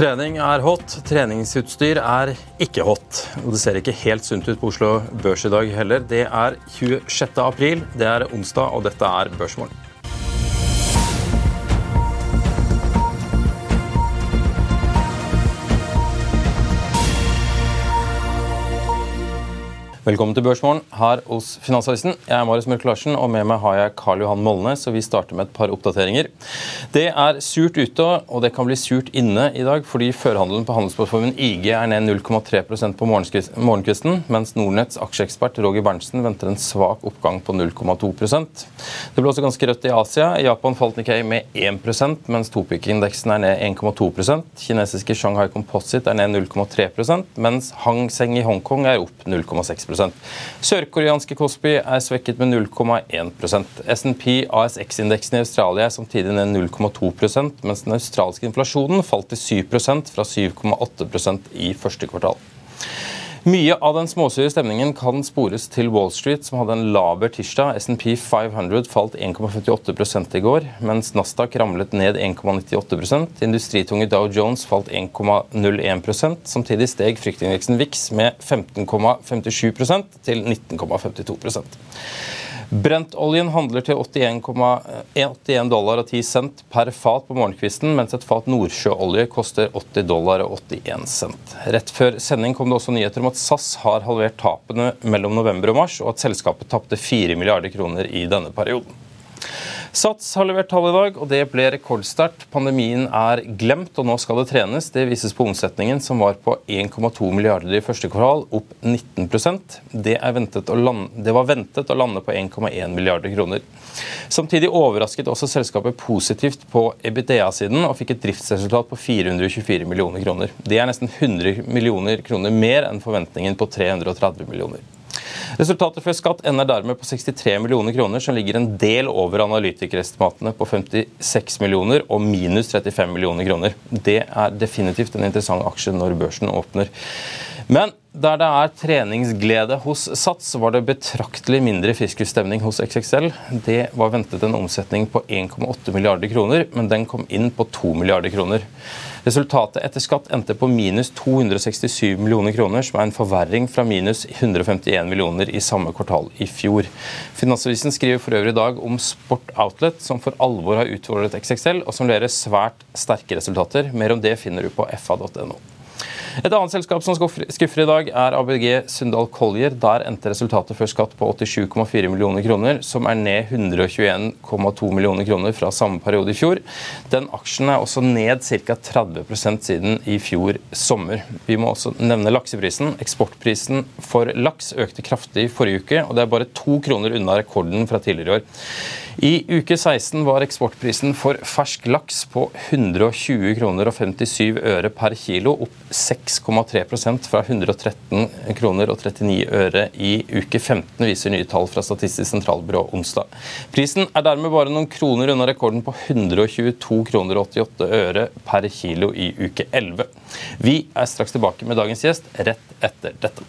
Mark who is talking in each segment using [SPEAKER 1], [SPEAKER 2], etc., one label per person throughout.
[SPEAKER 1] Trening er hot, treningsutstyr er ikke hot. Og det ser ikke helt sunt ut på Oslo Børs i dag heller. Det er 26. april, det er onsdag, og dette er Børsmorgen. Velkommen til Børsmorgen her hos Finansavisen. Jeg er Marius Mørk Larsen, og med meg har jeg Karl Johan Molnes. Så vi starter med et par oppdateringer. Det er surt ute, og det kan bli surt inne i dag, fordi førhandelen på handelsplattformen IG er ned 0,3% på morgenkvisten, mens Nordnetts aksjeekspert Roger Berntsen venter en svak oppgang på 0,2% Det ble også ganske rødt i Asia. I Japan falt Nikkei med 1% mens Topik-indeksen er ned 1,2% Kinesiske Shanghai Composite er ned 0,3% mens Hang Seng i Hongkong er opp 0,6 Sørkoreanske Kospi er svekket med 0,1% SNP ASX-indeksen i Australia er samtidig ned 0,2% mens den australske inflasjonen falt til 7% fra 7,8% i første kvartal. Mye av den småsure stemningen kan spores til Wall Street, som hadde en laber tirsdag. SNP 500 falt 1,58 i går, mens Nasdaq ramlet ned 1,98% Industritunge Dow Jones falt 1,01% Samtidig steg fryktindeksen VIX med 15,57% til 19,52 Brentoljen handler til 81, dollar og 10 cent per fat på morgenkvisten, mens et fat nordsjøolje koster 80 dollar og 81 cent. Rett før sending kom det også nyheter om at SAS har halvert tapene mellom november og mars, og at selskapet tapte 4 milliarder kroner i denne perioden. Sats har levert tall i dag, og det ble rekordstart. Pandemien er glemt, og nå skal det trenes. Det vises på omsetningen, som var på 1,2 milliarder i første kvartal, opp 19 det, lande, det var ventet å lande på 1,1 milliarder kroner. Samtidig overrasket også selskapet positivt på EBITDA-siden og fikk et driftsresultat på 424 millioner kroner. Det er nesten 100 millioner kroner mer enn forventningen på 330 millioner. Resultatet før skatt ender dermed på 63 millioner kroner, som ligger en del over analytikerestimatene på 56 millioner og minus 35 millioner kroner. Det er definitivt en interessant aksje når børsen åpner. Men der det er treningsglede hos Sats, var det betraktelig mindre fiskusstemning hos XXL. Det var ventet en omsetning på 1,8 milliarder kroner, men den kom inn på 2 milliarder kroner. Resultatet etter skatt endte på minus 267 millioner kroner, som er en forverring fra minus 151 millioner i samme kvartal i fjor. Finansavisen skriver for øvrig i dag om Sport Outlet, som for alvor har utfordret XXL, og som leverer svært sterke resultater. Mer om det finner du på fa.no. Et annet selskap som skuffer i dag, er ABG Sundal Collier. Der endte resultatet før skatt på 87,4 millioner kroner, som er ned 121,2 millioner kroner fra samme periode i fjor. Den aksjen er også ned ca. 30% siden i fjor sommer. Vi må også nevne lakseprisen. Eksportprisen for laks økte kraftig forrige uke, og det er bare to kroner unna rekorden fra tidligere i år. I uke 16 var eksportprisen for fersk laks på 120 kroner og 57 øre per kilo, opp 6,3% fra 113 kroner og 39 øre i uke 15, viser nye tall fra Statistisk sentralbyrå onsdag. Prisen er dermed bare noen kroner unna rekorden på 122 kroner og 88 øre per kilo i uke 11. Vi er straks tilbake med dagens gjest rett etter dette.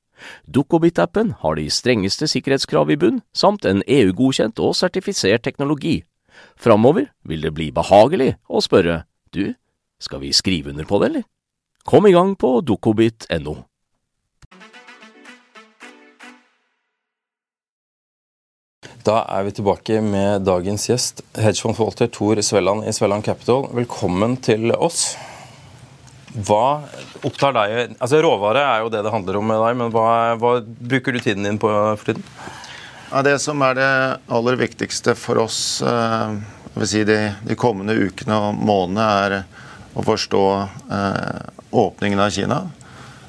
[SPEAKER 2] Dukkobit-appen har de strengeste sikkerhetskrav i bunn, samt en EU-godkjent og sertifisert teknologi. Framover vil det bli behagelig å spørre du, skal vi skrive under på det, eller? Kom i gang på dukkobit.no.
[SPEAKER 1] Da er vi tilbake med dagens gjest, hedgefondforvalter Tor Svelland i Svelland Capital. Velkommen til oss. Hva opptar deg Altså Råvare er jo det det handler om med deg, men hva, hva bruker du tiden din på for tiden?
[SPEAKER 3] Ja, det som er det aller viktigste for oss eh, si de, de, kommende ukene og månedene, er å forstå eh, åpningen av Kina.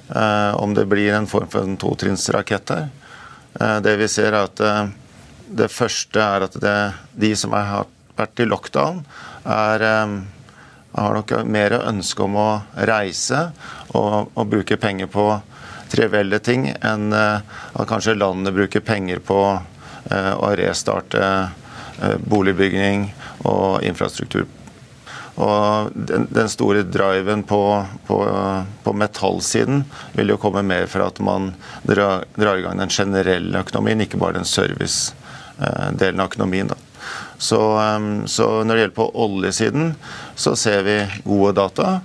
[SPEAKER 3] Eh, om det blir en form for en totrinnsrakett her. Eh, det vi ser, er at eh, det første er at det, de som har vært i lockdown, er eh, har dere mer ønske om å reise og, og bruke penger på trivielle ting enn uh, at kanskje landet bruker penger på uh, å restarte uh, boligbygging og infrastruktur. Og den, den store driven på, på, på, metallsiden vil jo komme mer fra at man drar, i gang den generelle økonomien, ikke bare den servicedelen av økonomien. da. Så, så, når det gjelder på oljesiden, så ser vi gode data.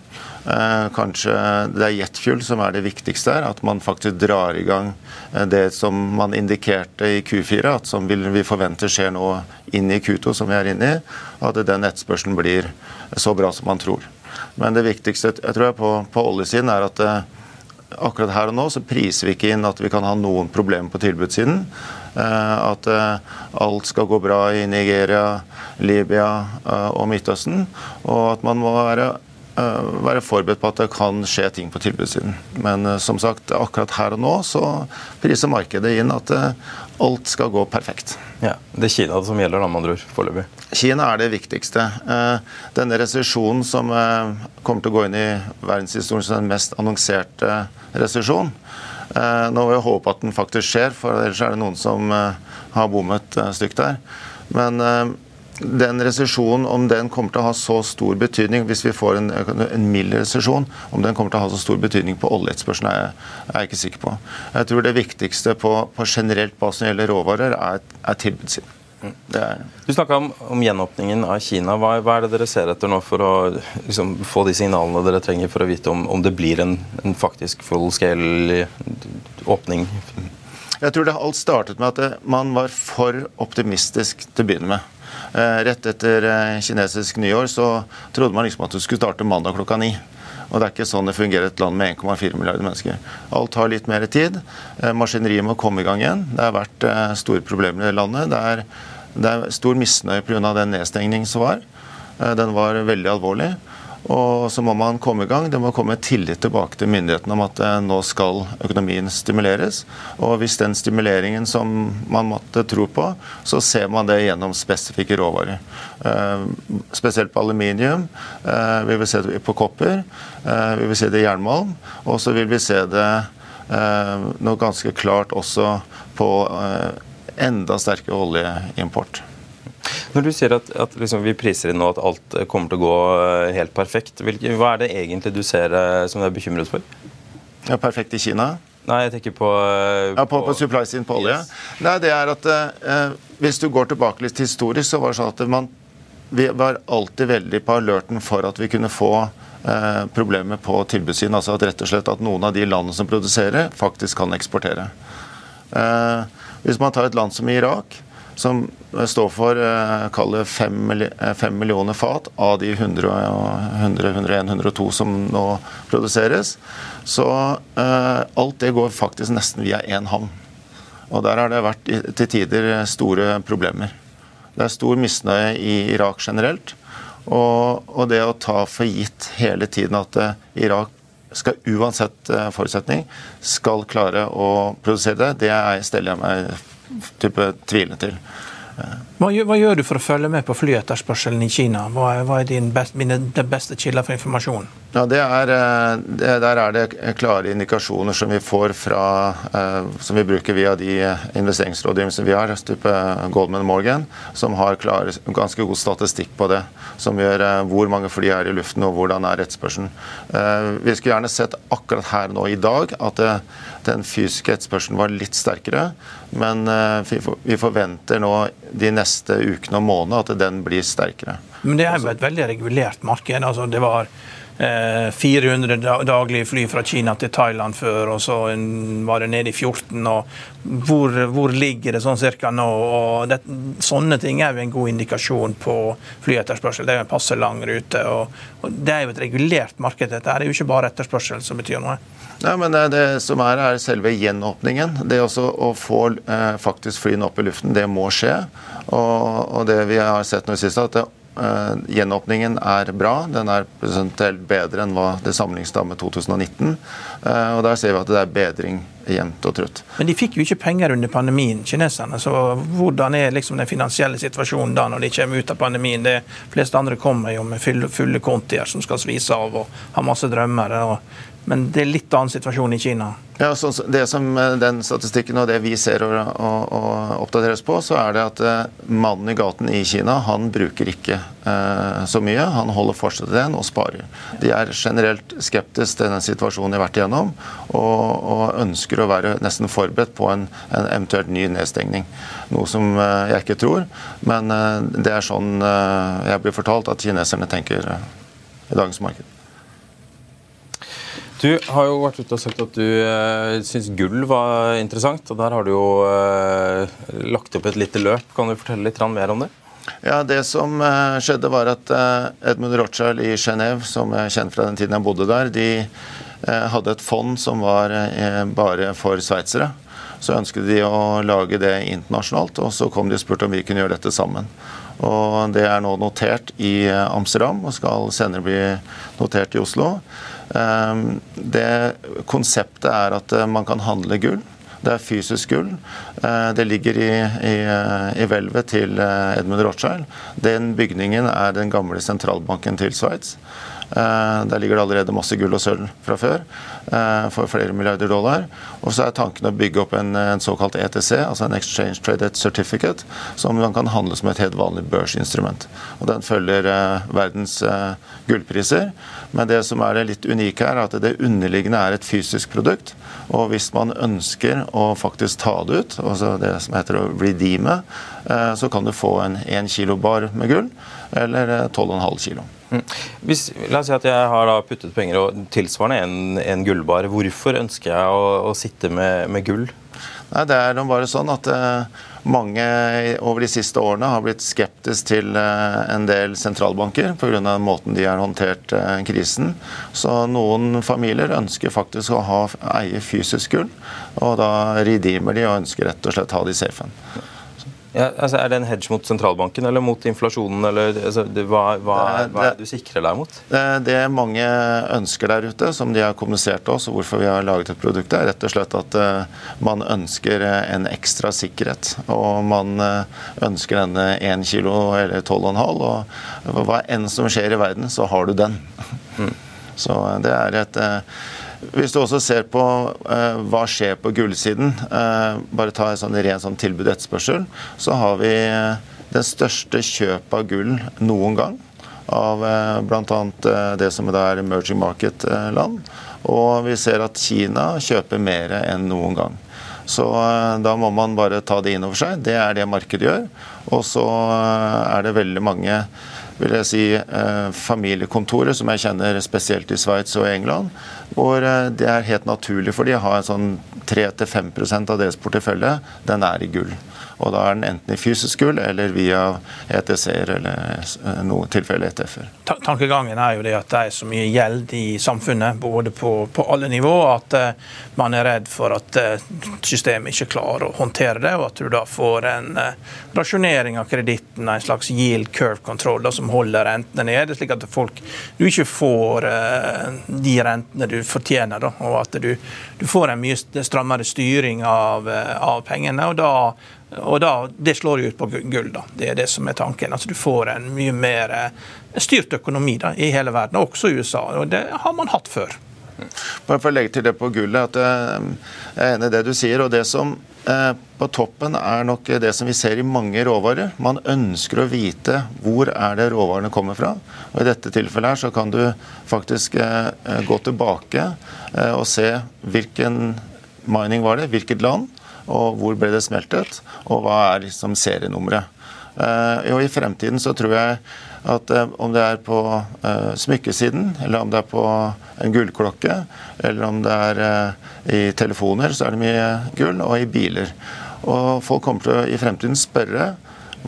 [SPEAKER 3] Eh, kanskje det er jetfuel som er det viktigste her. At man faktisk drar i gang eh, det som man indikerte i Q4, at som vi forventer skjer nå inn i Q2, som vi er inne i. At den etterspørselen blir så bra som man tror. Men det viktigste jeg tror jeg på, på oljesiden er at eh, akkurat her og nå så priser vi ikke inn at vi kan ha noen problemer på tilbudssiden. Eh, at eh, alt skal gå bra i Nigeria, Libya eh, og Midtøsten. Og at man må være, være forberedt på at det kan skje ting på tilbudssiden. Men som sagt, akkurat her og nå så priser markedet inn at alt skal gå perfekt.
[SPEAKER 1] Ja, Det er Kina som gjelder, da, med andre ord, foreløpig?
[SPEAKER 3] Kina er det viktigste. Denne resesjonen som kommer til å gå inn i verdenshistorien som den mest annonserte resesjon, Eh, nå må vi håpe at den faktisk skjer, for ellers er det noen som eh, har bommet eh, stygt der. Men den resesjonen, om den kommer til å ha så stor betydning hvis vi får en, en mild resesjon, om den kommer til å ha så stor betydning på oljeetterspørselen, er, er jeg ikke sikker på. Jeg tror det viktigste på, på generelt basis når det gjelder råvarer, er, er tilbudssiden.
[SPEAKER 1] Du snakka om, om, gjenåpningen av Kina. Hva, hva, er det dere ser etter nå for å liksom, få de signalene dere trenger for å vite om, om det blir en, en, faktisk full scale åpning?
[SPEAKER 3] Jeg tror det alt startet med at man var for optimistisk til å begynne med. Eh, rett etter eh, kinesisk nyår så trodde man liksom at det skulle starte mandag klokka ni. Og det er ikke sånn det fungerer et land med 1,4 milliarder mennesker. Alt tar litt mer tid. Eh, maskineriet må komme i gang igjen. Det har vært eh, store problemer i det landet. Det er det er stor misnøye pga. den nedstengningen som var. Den var veldig alvorlig. Og så må man komme i gang. Det må komme tillit tilbake til myndighetene om at eh, nå skal økonomien stimuleres. Og hvis den stimuleringen som man måtte tro på, så ser man det gjennom spesifikke råvarer. Eh, spesielt på aluminium. Eh, vi vil se det på kopper. Vi vil se det i jernmalm. Og så vil vi se det noe ganske klart også på enda sterkere oljeimport.
[SPEAKER 1] Når du sier at, at liksom vi priser inn nå at alt kommer til å gå eh, helt perfekt, hvilke, hva er det egentlig du ser eh, som du er bekymret for?
[SPEAKER 3] Ja, perfekt i Kina?
[SPEAKER 1] Nei, jeg tenker på
[SPEAKER 3] uh, Ja, på, på supply siden på olje? Yes. Nei, det er at uh, Hvis du går tilbake litt historisk, så var det sånn at man vi var alltid veldig på alerten for at vi kunne få eh, problemer på tilbudssiden. Altså at rett og slett at noen av de landene som produserer, faktisk kan eksportere. hvis man tar et land som Irak, som står for eh, fem, eh, fem millioner fat av de 100, 100, 101, 102 som nå produseres. Så eh, alt det går faktisk nesten via én havn. Og der har det vært til tider store problemer. Det er stor misnøye i Irak generelt. Og, og det å ta for gitt hele tiden at Irak skal uansett forutsetning skal klare å produsere det, det steller jeg meg type tvilende til.
[SPEAKER 4] Hva gjør, hva gjør, du for å følge med på flyetterspørselen i Kina? Hva er, hva er din best, mine, beste kilder for informasjon?
[SPEAKER 3] Ja, det er, eh, det, Der er det klare indikasjoner som vi får fra eh, Som vi bruker via de investeringsrådgivelsene som vi har, type Goldman Morgan, som har klar, ganske god statistikk på det. Som gjør eh, hvor mange fly er i luften og hvordan er etterspørselen. Vi skulle gjerne sett akkurat her nå i dag at det, den fysiske etterspørselen var litt sterkere. Men vi forventer nå de neste ukene og månedene at den blir sterkere.
[SPEAKER 4] Men det er jo et veldig regulert marked. altså det var 400 eh, daglige fly fra Kina til Thailand før, og så var det nede i 14. og Hvor, hvor ligger det sånn cirka nå? og det, Sånne ting er jo en god indikasjon på flyetterspørsel. Det er jo en passe lang rute. og, og Det er jo et regulert marked. Dette er jo ikke bare etterspørsel som betyr noe.
[SPEAKER 3] Nei, men det, det som er, er selve gjenåpningen. Det også å få eh, faktisk flyene opp i luften, det må skje. Og, og det vi har sett nå i siste, at det Uh, gjenåpningen er bra. Den er presentert bedre enn hva det sammenlignes med 2019. Uh, eh, og Der ser vi at det er bedring jevnt og trutt.
[SPEAKER 4] Men de fikk jo ikke penger under pandemien, kineserne. Så hvordan er liksom den finansielle situasjonen da når de kommer ut av pandemien? De fleste andre kommer jo med fulle, kontier som skal svise av og har masse drømmer. Og men det er litt annen situasjon i Kina.
[SPEAKER 3] Ja, så det som eh, Den statistikken og det vi ser og, og, og oppdateres på, så er det at uh, mannen i gaten i Kina han bruker ikke eh, så mye. Han holder fortsatt igjen og sparer. De er generelt skeptiske til den situasjonen de har vært igjennom, og, og ønsker å være nesten forberedt på en, en eventuelt ny nedstengning. Noe som eh, jeg ikke tror, men det er sånn jeg blir fortalt at kineserne tenker i dagens marked.
[SPEAKER 1] Du har jo vært ute og sagt at du uh, syns gull var interessant. og Der har du jo uh, lagt opp et lite løp. Kan du fortelle litt mer om det?
[SPEAKER 3] Ja, Det som uh, skjedde, var at uh, Edmund Rothschild i Genéve, som jeg kjenner fra den tiden jeg bodde der, de hadde et fond som var bare for sveitsere. Så ønsket de å lage det internasjonalt, og så kom de og spurte om vi kunne gjøre dette sammen. Og Det er nå notert i Amsterdam og skal senere bli notert i Oslo. Ehm, det Konseptet er at eh, man kan handle gull. Det er fysisk gull. Eh, det ligger i, i, eh, i hvelvet til Edmund Rothschild. Den bygningen er den gamle sentralbanken til Sveits. Der ligger det allerede masse gull og sølv fra før for flere milliarder dollar. Og så er tanken å bygge opp en, en såkalt ETC, altså en Exchange Traded Certificate, som man kan handle som et helt vanlig børsinstrument. Og Den følger verdens gullpriser. Men det som er det litt unike her, er at det underliggende er et fysisk produkt. Og hvis man ønsker å faktisk ta det ut, altså det som heter å redeeme, eh, så kan du få en 1 kilo bar med gull, eller 12,5 eh, kilo. Mm.
[SPEAKER 1] Hvis, la oss si at jeg har puttet penger og tilsvarende en, en gullbar. Hvorfor ønsker jeg å, å sitte med, med gull?
[SPEAKER 3] Nei, Det er bare sånn at uh, mange over de siste årene har blitt skeptisk til uh, en del sentralbanker pga. måten de har håndtert uh, krisen. Så noen familier ønsker faktisk å ha, eie fysisk gull, og da redeemer de og ønsker rett og slett ha det i safen.
[SPEAKER 1] Ja, altså er det en hedge mot sentralbanken eller mot inflasjonen? Eller, altså, det, hva, hva, er, hva, er det du sikrer deg mot?
[SPEAKER 3] Det, det mange ønsker der ute, som de har kommunisert oss, og hvorfor vi har laget et produkt, er rett og slett at uh, man ønsker en ekstra sikkerhet. Og man uh, ønsker denne 1 kilo eller 12,5, og hva enn som skjer i verden, så har du den. Mm. Så det er et uh, hvis du også ser på eh, hva skjer på gullsiden, eh, bare ta en sånn ren sånn tilbud-etterspørsel, så har vi uh, den største kjøpet av gull noen gang. Av eh, bl.a. Uh, det som er emerging market-land. Og vi ser at Kina kjøper mer enn noen gang. Så da må man bare ta det inn over seg. Det er det markedet gjør. Og så er det veldig mange vil jeg si, familiekontoret, som jeg kjenner spesielt i Sveits og England, hvor eh, det er helt naturlig for de å ha en sånn 3-5% av deres portefølje, den er i gull. Og da er den enten i fysisk gull eller via ETC-er eller eh, noe tilfelle ETF-er.
[SPEAKER 4] Tankegangen er jo det at det er så mye gjeld i samfunnet, både på, på alle nivå, at uh, man er redd for at uh, systemet ikke klarer å håndtere det, og at du da får en rasjonering av kreditten, en slags yield curve-kontroll som holder rentene nede, slik at folk, du ikke får de rentene du fortjener, da, og at du, du får en mye strammere styring av, av pengene. og da og da, Det slår jo ut på gull. da. Det er det som er tanken. Altså Du får en mye mer eh, styrt økonomi da, i hele verden, også i USA. og Det har man hatt før.
[SPEAKER 3] Bare for å legge til det på gullet, at eh, Jeg er enig i det du sier. og det som eh, på toppen er nok det som vi ser i mange råvarer. Man ønsker å vite hvor er det råvarene kommer fra. og I dette tilfellet her så kan du faktisk gå tilbake og se hvilken mining var det, hvilket land og hvor ble det smeltet, og hva er liksom serienummeret. Uh, og I fremtiden så tror jeg at uh, om det er på uh, smykkesiden, eller om det er på en gullklokke, eller om det er i telefoner, så er det mye gull, og i biler. Og folk kommer til å i fremtiden spørre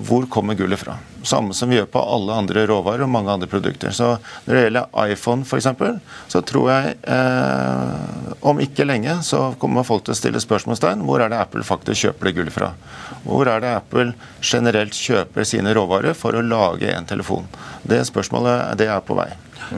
[SPEAKER 3] hvor kommer gullet fra. Samme som vi gjør på alle andre råvarer og mange andre produkter. Så Når det gjelder iPhone f.eks., så tror jeg eh, om ikke lenge så kommer folk til å stille spørsmålstegn hvor er det Apple faktisk kjøper det gullet fra. Hvor er det Apple generelt kjøper sine råvarer for å lage en telefon. Det spørsmålet det er på vei.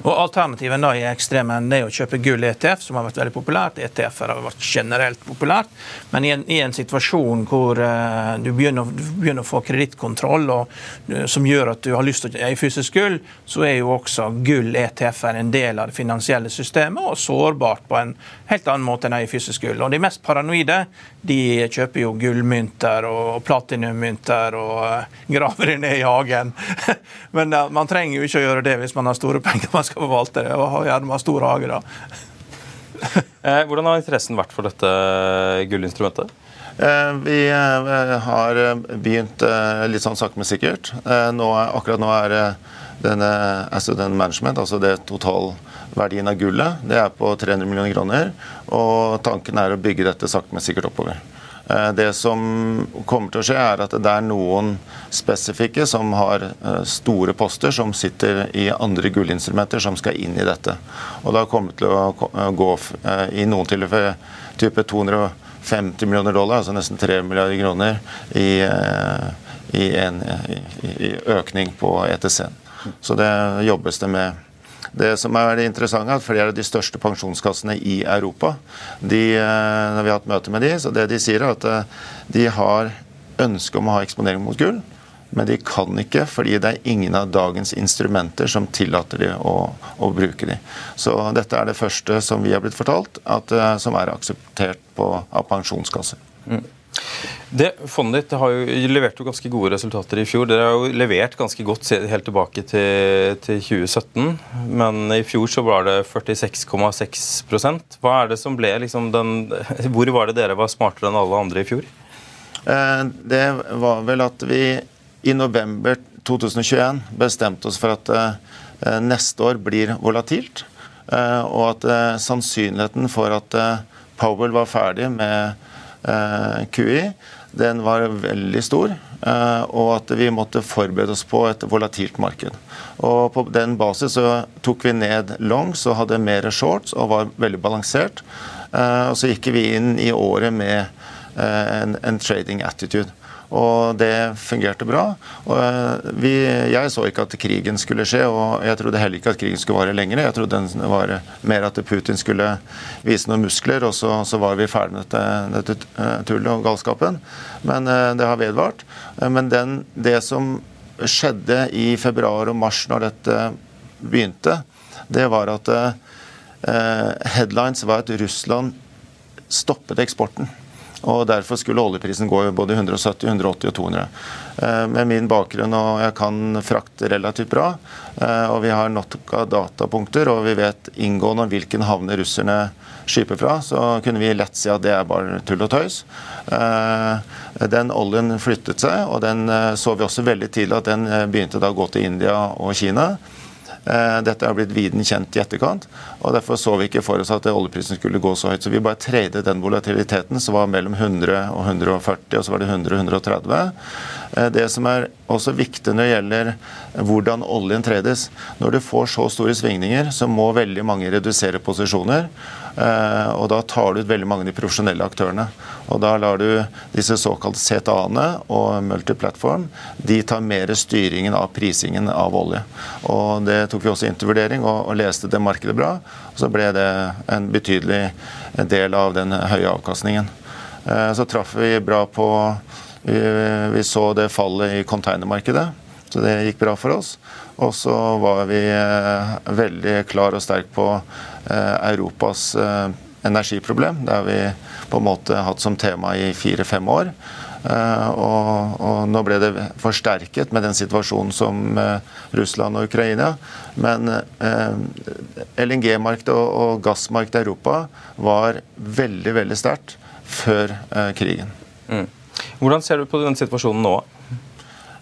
[SPEAKER 4] Og Alternativen da i ekstremen er å kjøpe gull ETF, som har vært veldig populært. ETF-er har vært generelt populært. Men i en, i en situasjon hvor uh, du, begynner, du, begynner, å få kredittkontroll, uh, som gjør at du har lyst til å eie fysisk gull, så er jo også gull ETF-er en del av det finansielle systemet, og sårbart på en helt annen måte enn eie fysisk gull. Og De mest paranoide de kjøper jo gullmynter og platinummynter og uh, graver det ned i hagen. Men man trenger jo ikke å gjøre det hvis man har store penger man skal forvalte det, og gjerne med stor hage. da.
[SPEAKER 1] Eh, hvordan har interessen vært for dette gullinstrumentet?
[SPEAKER 3] Eh, vi eh, har begynt litt sånn sakte, men sikkert. Nå, akkurat nå er denne asset management, altså det totalverdien av gullet, det er på 300 millioner kroner. Og tanken er å bygge dette sakte, men sikkert oppover. Eh, det som kommer til å skje, er at det er noen spesifikke som har eh, store poster som sitter i andre gullinstrumenter som skal inn i dette. Og da kommer det til å eh, gå i noen tilfeller type 250 millioner dollar, altså nesten 3 milliarder kroner, i, i, en, i, i økning på ETC-en. Så det jobbes det med det som er det interessante, er at flere av de største pensjonskassene i Europa de, eh, når vi har hatt møte med de, så det de sier er at eh, de har ønske om å ha eksponering mot gull, men de kan ikke fordi det er ingen av dagens instrumenter som tillater de å, å bruke de. Så dette er det første som vi har blitt fortalt, at, eh, som er akseptert på, av pensjonskasser. Mm.
[SPEAKER 1] Det Fondet ditt har jo levert jo ganske gode resultater i fjor. Dere har jo levert ganske godt helt tilbake til, til 2017, men i fjor så var det 46,6% Hva er det som ble liksom den Hvor var det dere var smartere enn alle andre i fjor?
[SPEAKER 3] Eh, det var vel at vi i november 2021 bestemte oss for at eh, neste år blir volatilt, eh, og at sannsynligheten for at Powell var ferdig med Eh, QI, den var veldig stor. Eh, og at vi måtte forberede oss på et volatilt marked. Og På den basis så tok vi ned longs og hadde mer shorts og var veldig balansert. Eh, og så gikk vi inn i året med en, en trading attitude. Og det fungerte bra. Eh, vi, jeg så ikke at krigen skulle skje, og jeg trodde heller ikke at krigen skulle vare lenger. Jeg trodde den var mer at Putin skulle vise noen muskler, og så, så var vi ferdig med dette, dette eh, tullet og galskapen. Men det har vedvart. Men den, det som skjedde i februar og mars når dette begynte, det var at headlines var at Russland stoppet eksporten. Og Derfor skulle oljeprisen gå både 170, 180 og 200. Eh, med min bakgrunn og jeg kan frakte relativt bra, eh, og vi har nok av datapunkter, og vi vet inngående om hvilken havne russerne skiper fra, så kunne vi lett si at det er bare tull og tøys. Eh, den oljen flyttet seg, og den så vi også veldig tidlig at den begynte da å gå til India og Kina. Dette har blitt viden kjent i etterkant, og derfor så vi ikke for oss at oljeprisen skulle gå så høyt. Så vi bare tradet den volatiliteten som var mellom 100 og 140, og så var det 100 og 130. Eh, det som er også viktig når det gjelder hvordan oljen tredes Når du får så store svingninger, så må veldig mange redusere posisjoner. Eh, og da tar du ut veldig mange av de profesjonelle aktørene. Og da lar du disse såkalte CTA-ene og multiplatform de tar mer styringen av prisingen av olje. Og Det tok vi også inn til vurdering og, og leste det markedet bra. Og så ble det en betydelig del av den høye avkastningen. Eh, så traff vi bra på vi, så det fallet i containermarkedet. Så det gikk bra for oss. Og så var vi eh, veldig klar og sterk på eh, Europas energiproblem. Det har vi på en måte hatt som tema i fire-fem år. Og, og, nå ble det forsterket med den situasjonen som Russland og Ukraina. Men LNG-markedet og, og gassmarkedet i Europa var veldig, veldig sterkt før krigen. Mm.
[SPEAKER 1] Hvordan ser du på den situasjonen nå?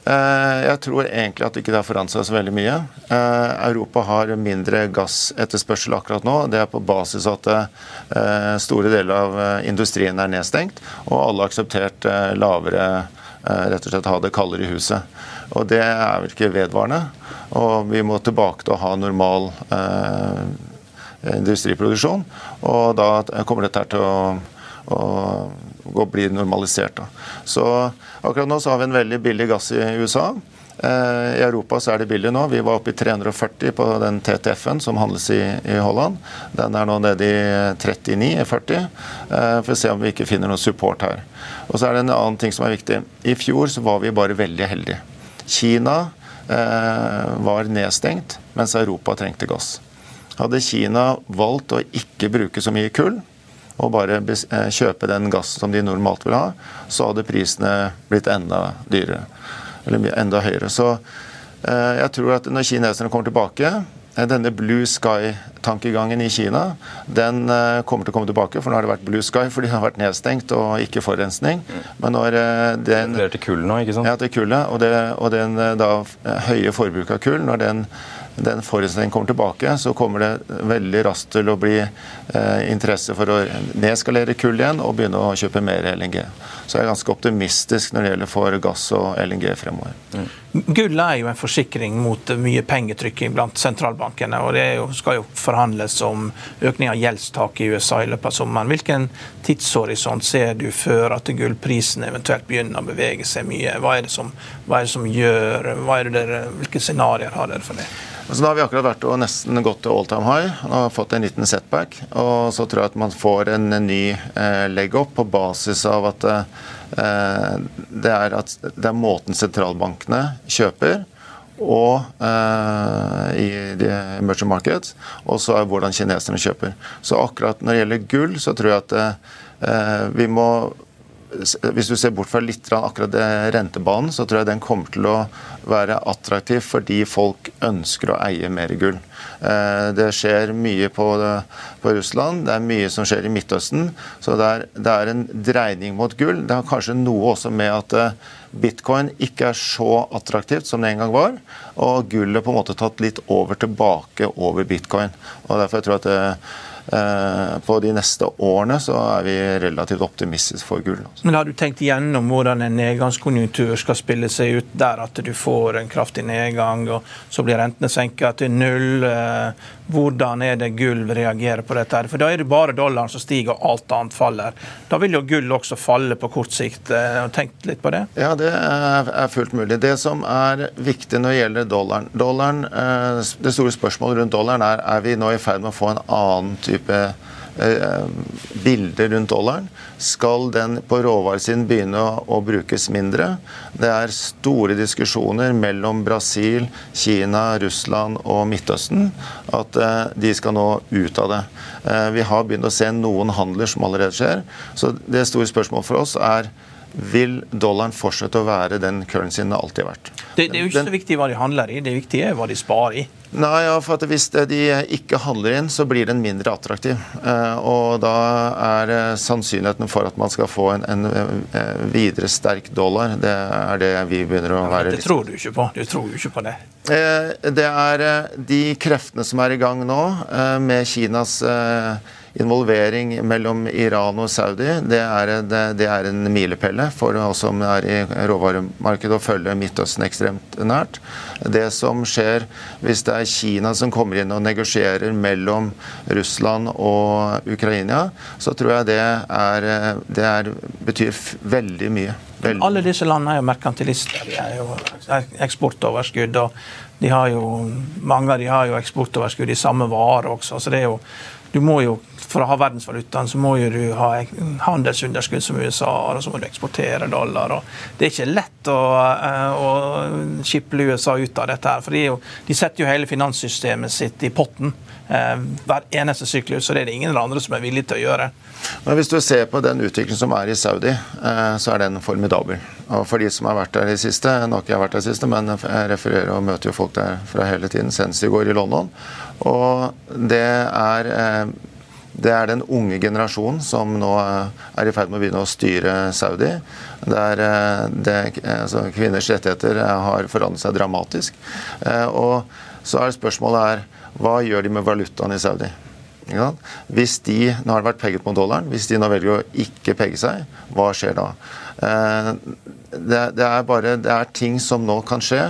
[SPEAKER 3] Eh, jeg tror egentlig at det ikke har forandret seg så veldig mye. Eh, Europa har mindre gassetterspørsel akkurat nå. Det er på basis av at eh, store deler av industrien er nedstengt, og alle har akseptert lavere rett og slett ha det kaldere i huset. Og det er vel ikke vedvarende. Og vi må tilbake til å ha normal industriproduksjon. Og da kommer dette til å, å og blir normalisert. Da. Så akkurat nå så har vi en veldig billig gass i USA. Eh, I Europa så er det billig nå. Vi var oppe i 340 på den TTF-en som handles i, i, Holland. Den er nå nede i 39-40. Eh, for å se om vi ikke finner noe support her. Og så er det en annen ting som er viktig. I fjor så var vi bare veldig heldige. Kina eh, var nedstengt, mens Europa trengte gass. Hadde Kina valgt å ikke bruke så mye kull, og bare eh, kjøpe den gass som de normalt vil ha, så hadde prisene blitt enda dyrere. Eller enda høyere. Så eh, jeg tror at når kineserne kommer tilbake eh, denne blue sky-tankegangen i Kina den kommer til å komme tilbake. For nå har det vært blue sky fordi det har vært nedstengt og ikke forurensning. Men når den
[SPEAKER 1] Det er til kull nå, ikke sant?
[SPEAKER 3] Ja, til kullet. Og, det, og den da høye forbruket av kull, når den den forurensningen kommer tilbake, så kommer det veldig raskt til å bli eh, interesse for å nedskalere kull igjen og begynne å kjøpe mer LNG. Så jeg er ganske optimistisk når det gjelder for gass og LNG fremover. Mm.
[SPEAKER 4] Gull er jo en forsikring mot mye pengetrykking blant sentralbankene. og Det jo, skal jo forhandles om økning av gjeldstaket i USA i løpet av sommeren. Hvilken tidshorisont ser du før at gullprisen eventuelt begynner å bevege seg mye? Hva er det som, er det som gjør, er det dere, Hvilke scenarioer har dere for det?
[SPEAKER 3] Så nå har vi akkurat vært og nesten gått til all time high og fått en liten setback. Og så tror jeg at man får en ny eh, leg-up på basis av at eh, det, er at det er måten sentralbankene kjøper og eh, i de emerging markets, og så er hvordan kineserne kjøper. Så akkurat når det gjelder gull, så tror jeg at eh, vi må hvis du ser bort fra litt akkurat rentebanen, så tror jeg den kommer til å være attraktiv fordi folk ønsker å eie mer gull. Eh, det skjer mye på, på Russland, det er mye som skjer i Midtøsten. Så det er, det er, en dreining mot gull. Det har kanskje noe også med at eh, bitcoin ikke er så attraktivt som det en gang var. Og gullet på en måte tatt litt over tilbake over bitcoin. Og derfor jeg tror jeg at det, Eh, på de neste årene så er vi relativt optimistiske for gull.
[SPEAKER 4] Men Har du tenkt igjennom hvordan en nedgangskonjunktur skal spille seg ut der at du får en kraftig nedgang, og så blir rentene senket til null? Eh, hvordan er det gull reagerer på dette? For Da er det bare dollaren som stiger, og alt annet faller. Da vil jo gull også falle på kort sikt. Eh, har du tenkt litt på det?
[SPEAKER 3] Ja, det er fullt mulig. Det som er viktig når det gjelder dollaren, dollaren Det store spørsmålet rundt dollaren er er vi nå i ferd med å få en annen type type eh, bilder rundt dollaren. Skal den på råvaresiden begynne å, brukes mindre? Det er store diskusjoner mellom Brasil, Kina, Russland og Midtøsten at eh, de skal nå ut av det. Eh, vi har begynt å se noen handler som allerede skjer. Så det store spørsmålet for oss er vil dollaren fortsette å være den currencyen det alltid har vært.
[SPEAKER 4] Det, det er jo ikke så viktig hva de handler i, det viktige er hva de sparer i.
[SPEAKER 3] Nei, ja, for Hvis de ikke handler inn, så blir den mindre attraktiv. Eh, og Da er sannsynligheten for at man skal få en, en, en videre sterk dollar, det er det vi begynner å være
[SPEAKER 4] ja, Det tror du ikke på. Du tror jo ikke på det.
[SPEAKER 3] Eh, det er eh, de kreftene som er i gang nå, med Kinas involvering mellom Iran og Saudi, det er, det, det er en milepelle for oss som er i råvaremarkedet og følger Midtøsten ekstremt nært. Det som skjer hvis det er Kina som kommer inn og negosierer mellom Russland og Ukraina, så tror jeg det, er, det er, betyr veldig mye. Veldig.
[SPEAKER 4] Alle disse landene er jo merkantilister. De er jo eksportoverskudd. og de har jo, Mange av de har jo eksportoverskudd i samme vare også. så det er jo du må jo for å ha verdensvalutaen så må jo du ha handelsunderskudd som USA har, og så må du eksportere dollar. Det er ikke lett å, eh, å skiple USA ut av dette. her, for de, jo, de setter jo hele finanssystemet sitt i potten hver eneste syklus, og det er det ingen andre som er villig til å gjøre.
[SPEAKER 3] Men Hvis du ser på den utviklingen som er i Saudi, eh, så er den formidabel. Og For de som har vært der i siste, nå har ikke jeg vært der i siste, men jeg refererer og møter jo folk der fra hele tiden, senest i går i London. Og det er det er den unge generasjonen som nå eh, er i ferd med å begynne å styre Saudi. Der eh, det, altså, kvinners rettigheter eh, har forandret seg dramatisk. Og så er spørsmålet her, hva gjør de med valutaen i Saudi? Hvis de nå har vært pegget mot dollaren, hvis de nå velger å ikke pegge seg, hva skjer da? Det, det, er bare, det er ting som nå kan skje.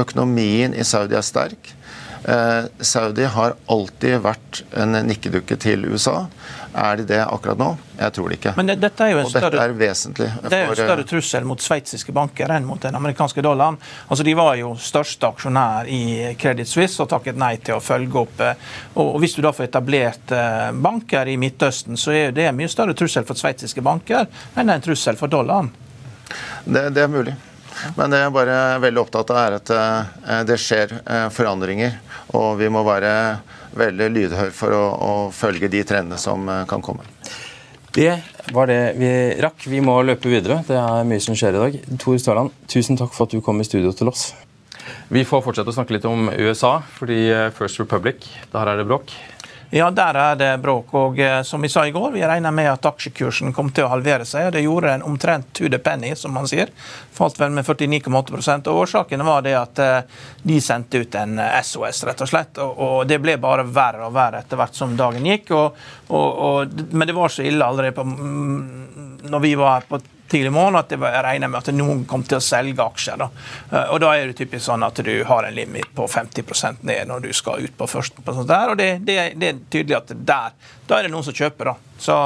[SPEAKER 3] Økonomien i Saudi er sterk. Eh, Saudi har alltid vært en nikkedukke til USA. Er de det akkurat nå? Jeg tror det ikke.
[SPEAKER 4] Men det, dette er jo en
[SPEAKER 3] og
[SPEAKER 4] større,
[SPEAKER 3] er vesentlig.
[SPEAKER 4] Det er jo en større trussel mot sveitsiske banker enn mot den amerikanske dollaren. Altså, De var jo største aksjonær i Credit Suisse og takket nei til å følge opp. Eh, og Hvis du da får etablert eh, banker i Midtøsten, så er det en mye større trussel for sveitsiske banker enn det er en trussel for dollaren.
[SPEAKER 3] Det, det er mulig. Men det jeg er bare veldig opptatt av, er at eh, det skjer eh, forandringer. Og vi må være veldig lydhør for å, å følge de trendene som eh, kan komme.
[SPEAKER 1] Det var det vi rakk. Vi må løpe videre. Det er mye som skjer i dag. Tor Starland, tusen takk for at du kom i studio til oss. Vi får fortsette å snakke litt om USA, fordi First Republic, der er det bråk.
[SPEAKER 4] Ja, der er det bråk. Og eh, som vi sa i går, vi regner med at aksjekursen kom til å halvere seg. og Det gjorde den omtrent to the penny, som man sier. Falt vel med 49,8% og Årsaken var det at eh, de sendte ut en SOS, rett og slett. Og det ble bare verre og verre etter hvert som dagen gikk. Og, og, og, men det var så ille allerede på, mm, når vi var her på tidlig morgen at jeg regner med at noen kom til å selge aksjer. Da. Eh, og da er det typisk sånn at du har en limit på 50 ned når du skal ut på først. Og det, det, det, er tydelig at der, da er det noen som kjøper. da. Så,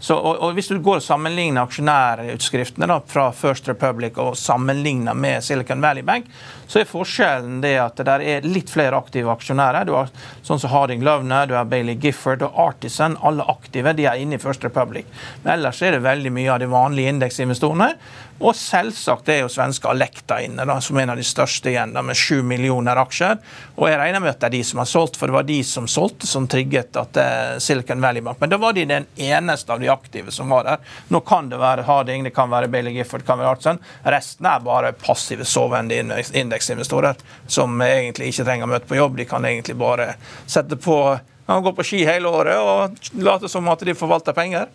[SPEAKER 4] så, og, og, Hvis du går og sammenligner aksjonærutskriftene da, fra First Republic og sammenligner med Silicon Valley Bank, så er forskjellen det at det er litt flere aktive aksjonærer. Du har sånn som Harding Lovner, du har Bailey Gifford og Artisan. Alle aktive de er inne i First Republic. Men ellers er det veldig mye av de vanlige indeksinvestorene. Og selvsagt er jo svenske Alekta inne, da, som en av de største igjen, da, med sju millioner aksjer. Og jeg regner med at det er de som har solgt, for det var de som solgte som trigget at eh, er Silicon Valley Bank. Men da var de den eneste av de aktive som var der. Nå kan det være Harding, det kan være Bailey Gifford, det kan være Artsen. Resten er bare passive, sovende indeksinvestorer som egentlig ikke trenger å møte på jobb. De kan egentlig bare sette på gå på ski hele året og late som at de forvalter penger.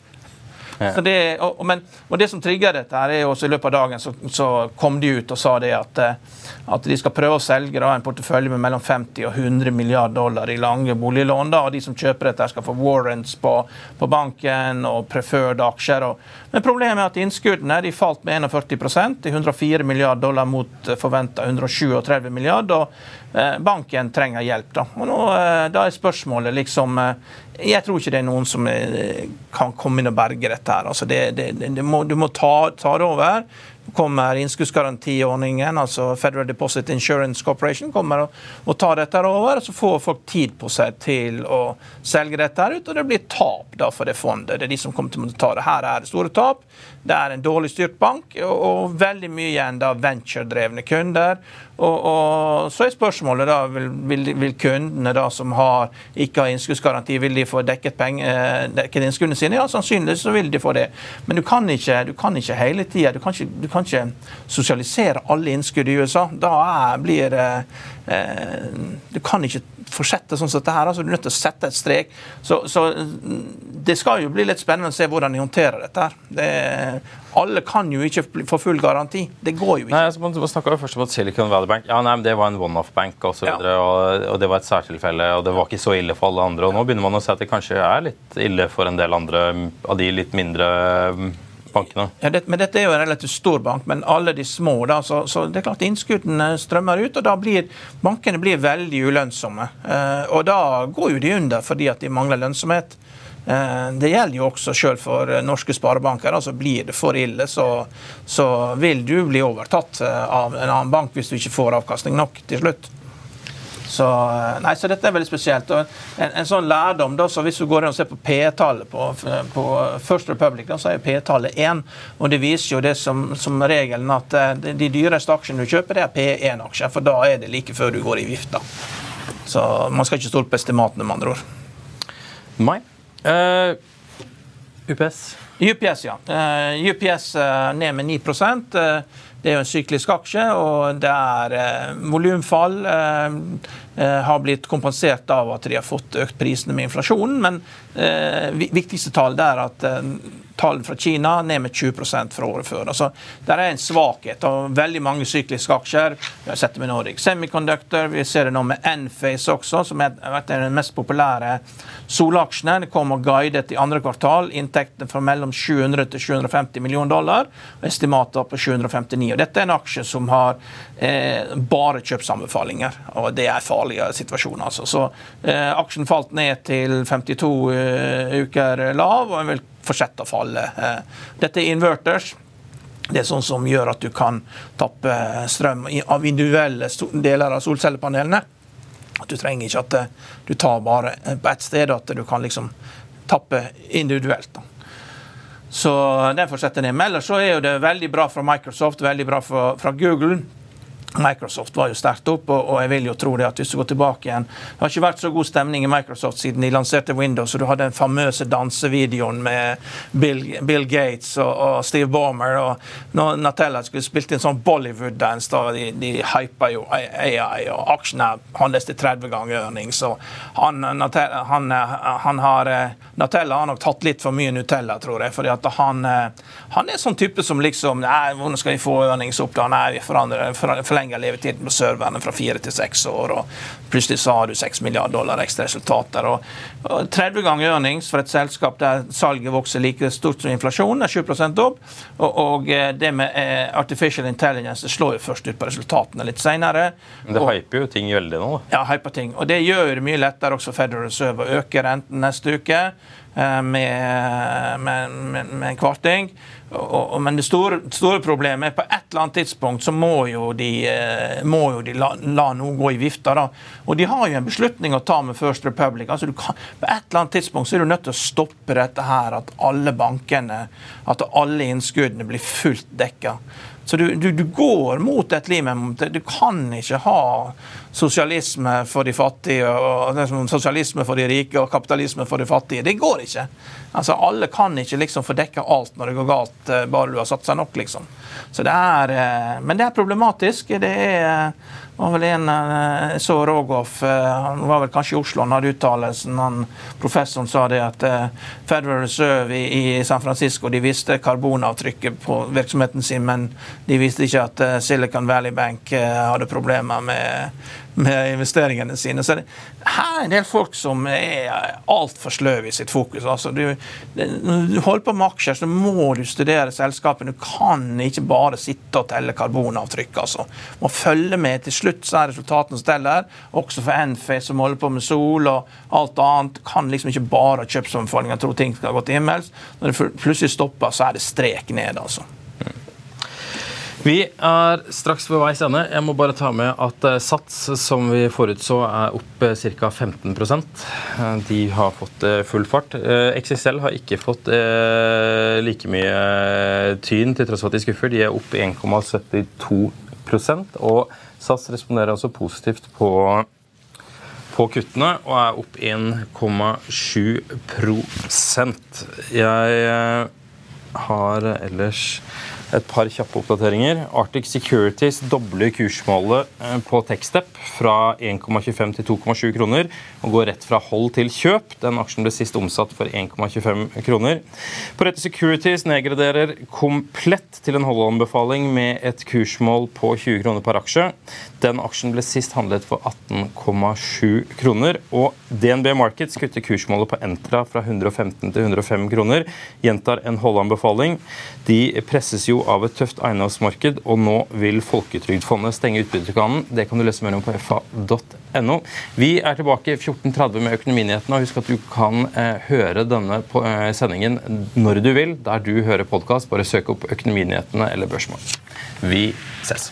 [SPEAKER 4] Det, og, men, og, det som trigger dette, her er jo også i løpet av dagen så, så kom de ut og sa det at, eh, at de skal prøve å selge da, en portefølje med mellom 50 og 100 milliarder dollar i lange boliglån. Da, og De som kjøper dette, skal få warrants på, på banken og preferred aksjer. Og, men problemet er at innskuddene de falt med 41% til 104 milliarder dollar mot forventa 137 milliarder. og banken trenger hjelp. Da. Og nå, eh, da er spørsmålet liksom eh, Jeg tror ikke det er noen som kan komme inn og berge dette. her. Altså det, det, det må, du må ta, ta det over kommer innskuddsgarantiordningen, altså Federal Deposit Insurance Corporation, kommer og, og tar dette over. Så får folk tid på seg til å selge dette ut, og det blir tap da for det fondet. Det er de som kommer til å ta det. Her er det store tap. Det er en dårlig styrt bank, og, og veldig mye igjen da venturedrevne kunder. Og, og, Så er spørsmålet da, vil, vil, vil, kundene da som har, ikke har innskuddsgaranti, vil de få dekket, penger, eh, dekket innskuddene sine? Ja, sannsynligvis så vil de få det. Men du kan ikke, du kan ikke hele tida. Du, du, kan ikke sosialisere alle innskudd i USA. Da er, blir det eh, Du kan ikke fortsette sånn som dette her. altså Du er nødt til å sette et strek. Så, så, det skal jo bli litt spennende å se hvordan de håndterer dette. her. Det, alle kan jo ikke få full garanti. Det går jo ikke.
[SPEAKER 1] Nei, altså, Man snakka først om at Silicon Valley Bank ja, nei, men det var en one-off-bank osv. Ja. Og, og det var et særtilfelle, og det var ikke så ille for alle andre. Og nå begynner man å se at det kanskje er litt ille for en del andre av de litt mindre bankene.
[SPEAKER 4] Ja, det, men Dette er jo en relativt stor bank, men alle de små. Da, så, så det er klart Innskuddene strømmer ut, og da blir bankene blir veldig ulønnsomme. Eh, og Da går jo de under fordi at de mangler lønnsomhet. Eh, det gjelder jo også selv for norske sparebanker. altså Blir det for ille, så, så vil du bli overtatt eh, av en annen bank hvis du ikke får avkastning nok til slutt. Så, eh, nei, så dette er veldig spesielt. Og en, en sånn lærdom, da, så Hvis du går inn og ser på P-tallet på, på, First Republic, da, så er P-tallet 1. Og det viser jo det som, som regelen at eh, de, de dyreste aksjene du kjøper, det er P1-aksjer. For da er det like før du går i vifta. Så man skal ikke stole på estimatene, med andre ord.
[SPEAKER 1] Nei. Uh, UPS?
[SPEAKER 4] UPS, ja. Uh, UPS uh, ned med 9 uh, det er jo en syklisk aksje, og det er eh, volumfall. Eh, eh, har blitt kompensert av at de har fått økt prisene med inflasjonen. Men eh, viktigste tall er at eh, tallene fra Kina ned med 20% fra året før. Altså, det er en svakhet og veldig mange sykliske aksjer. Vi har sett det med Nordic Semiconductor, vi ser det nå med Enphase også, som er den mest populære solaksjene. Det kommer guidet i andre kvartal. Inntektene fra mellom 700 til 750 millioner dollar. og Estimater på 759. Og dette er en aksje som har eh, bare kjøpsanbefalinger, og det er farlige situasjoner. Altså. Så eh, aksjen falt ned til 52 eh, uker lav, og en vil fortsette å falle. Eh, dette er inverters. Det er sånn som gjør at du kan tappe strøm av individuelle deler av solcellepanelene. Du trenger ikke at eh, du tar bare på ett sted, at du kan liksom tappe individuelt. Så den fortsetter ned. Men ellers så er jo det veldig bra fra Microsoft, veldig bra fra Google. Microsoft var jo sterkt opp, og, jeg vil jo tro det at hvis du går tilbake igjen Det har ikke vært så god stemning i Microsoft siden de lanserte Windows, og du hadde den famøse dansevideoen med Bill, Bill Gates og, og, Steve Ballmer. og når Natella skulle spilt inn sånn Bollywood-dance, da de, de hypa jo AI, og aksjene handles til 30 ganger earnings. Så han, Natella, han, han har Natella har nok tatt litt for mye Nutella, tror jeg. fordi at han, han er sånn type som liksom Nei, hvordan skal vi få earnings opp da? Nei, vi forandrer, forandrer forlenger levetiden på serverne fra fire til seks år. og Plutselig så har du seks milliarder dollar ekstra resultater. Og, og 30 ganger earnings for et selskap der salget vokser like stort som inflasjonen, er 7 opp. Og, og, eh, det med eh, artificial intelligence slår jo først ut på resultatene litt senere.
[SPEAKER 1] Men det hyper jo ting veldig nå?
[SPEAKER 4] Ja, hyper ting. Og det gjør det mye lettere også Federal Reserve å øke renten neste uke. Eh, med, med, med, med en kvarting. Og, og, men det store, store, problemet er på et eller annet tidspunkt så må jo de, eh, må jo de la, la, noe gå i vifta. da. Og de har jo en beslutning å ta med First Republic. altså kan, På et eller annet tidspunkt så er du nødt til å stoppe dette her, at alle bankene, at alle innskuddene blir fullt dekka. Så du, du, du, går mot et liv Du kan ikke ha sosialisme for de fattige, og liksom sosialisme for de rike og kapitalisme for de fattige. Det går ikke. Altså, Alle kan ikke liksom få dekka alt når det går galt, eh, bare du har satt seg nok. liksom. Så det er, eh, Men det er problematisk. Det er, var vel en jeg så Rogoff, han var vel kanskje i Oslo, han hadde uttalelsen. Han, professoren sa det at Federal Reserve i, San Francisco de visste karbonavtrykket på virksomheten sin, men de visste ikke at Silicon Valley Bank hadde problemer med med investeringene sine. Så her er en del folk som er altfor sløve i sitt fokus. Altså, du, når du holder på med aksjer, så må du studere selskapene. Du kan ikke bare sitte og telle karbonavtrykk. Altså. Må følge med. Til slutt så er resultatene som teller. Også for Enfe, som holder på med sol og alt annet. Kan liksom ikke bare kjøpsanbefalinger tro ting skal gå til himmels. Når det plutselig stopper, så er det strek ned. altså.
[SPEAKER 1] Vi er straks ved veis ende. Jeg må bare ta med at eh, Sats, som vi forutså, er opp eh, ca. 15 eh, De har fått full fart. XXL har ikke fått like mye tyn, til tross for at de skuffer. De er opp 1,72% Og Sats responderer altså positivt på på kuttene og er opp 1,7% Jeg har ellers et par kjappe oppdateringer. Arctic Securities dobler kursmålet eh, på Techstep fra 1,25 til 2,7 kroner og går rett fra hold til kjøp. Den aksjen ble sist omsatt for 1,25 kroner. Porette Securities nedgraderer komplett til en holdanbefaling med et kursmål på 20 kroner per aksje. Den aksjen ble sist handlet for 18,7 kroner. Og DNB Markets kutter kursmålet på Entra fra 115 til 105 kroner. Gjentar en holdanbefaling. De presses jo av et tøft eiendomsmarked, og nå vil Folketrygdfondet stenge utbytterkranen. Det kan du lese mer om på fa.no. Vi er tilbake 14.30 med Økonominyhetene. og Husk at du kan eh, høre denne på, eh, sendingen når du vil, der du hører podkast. Bare søk opp Økonominyhetene eller Børsmål. Vi ses.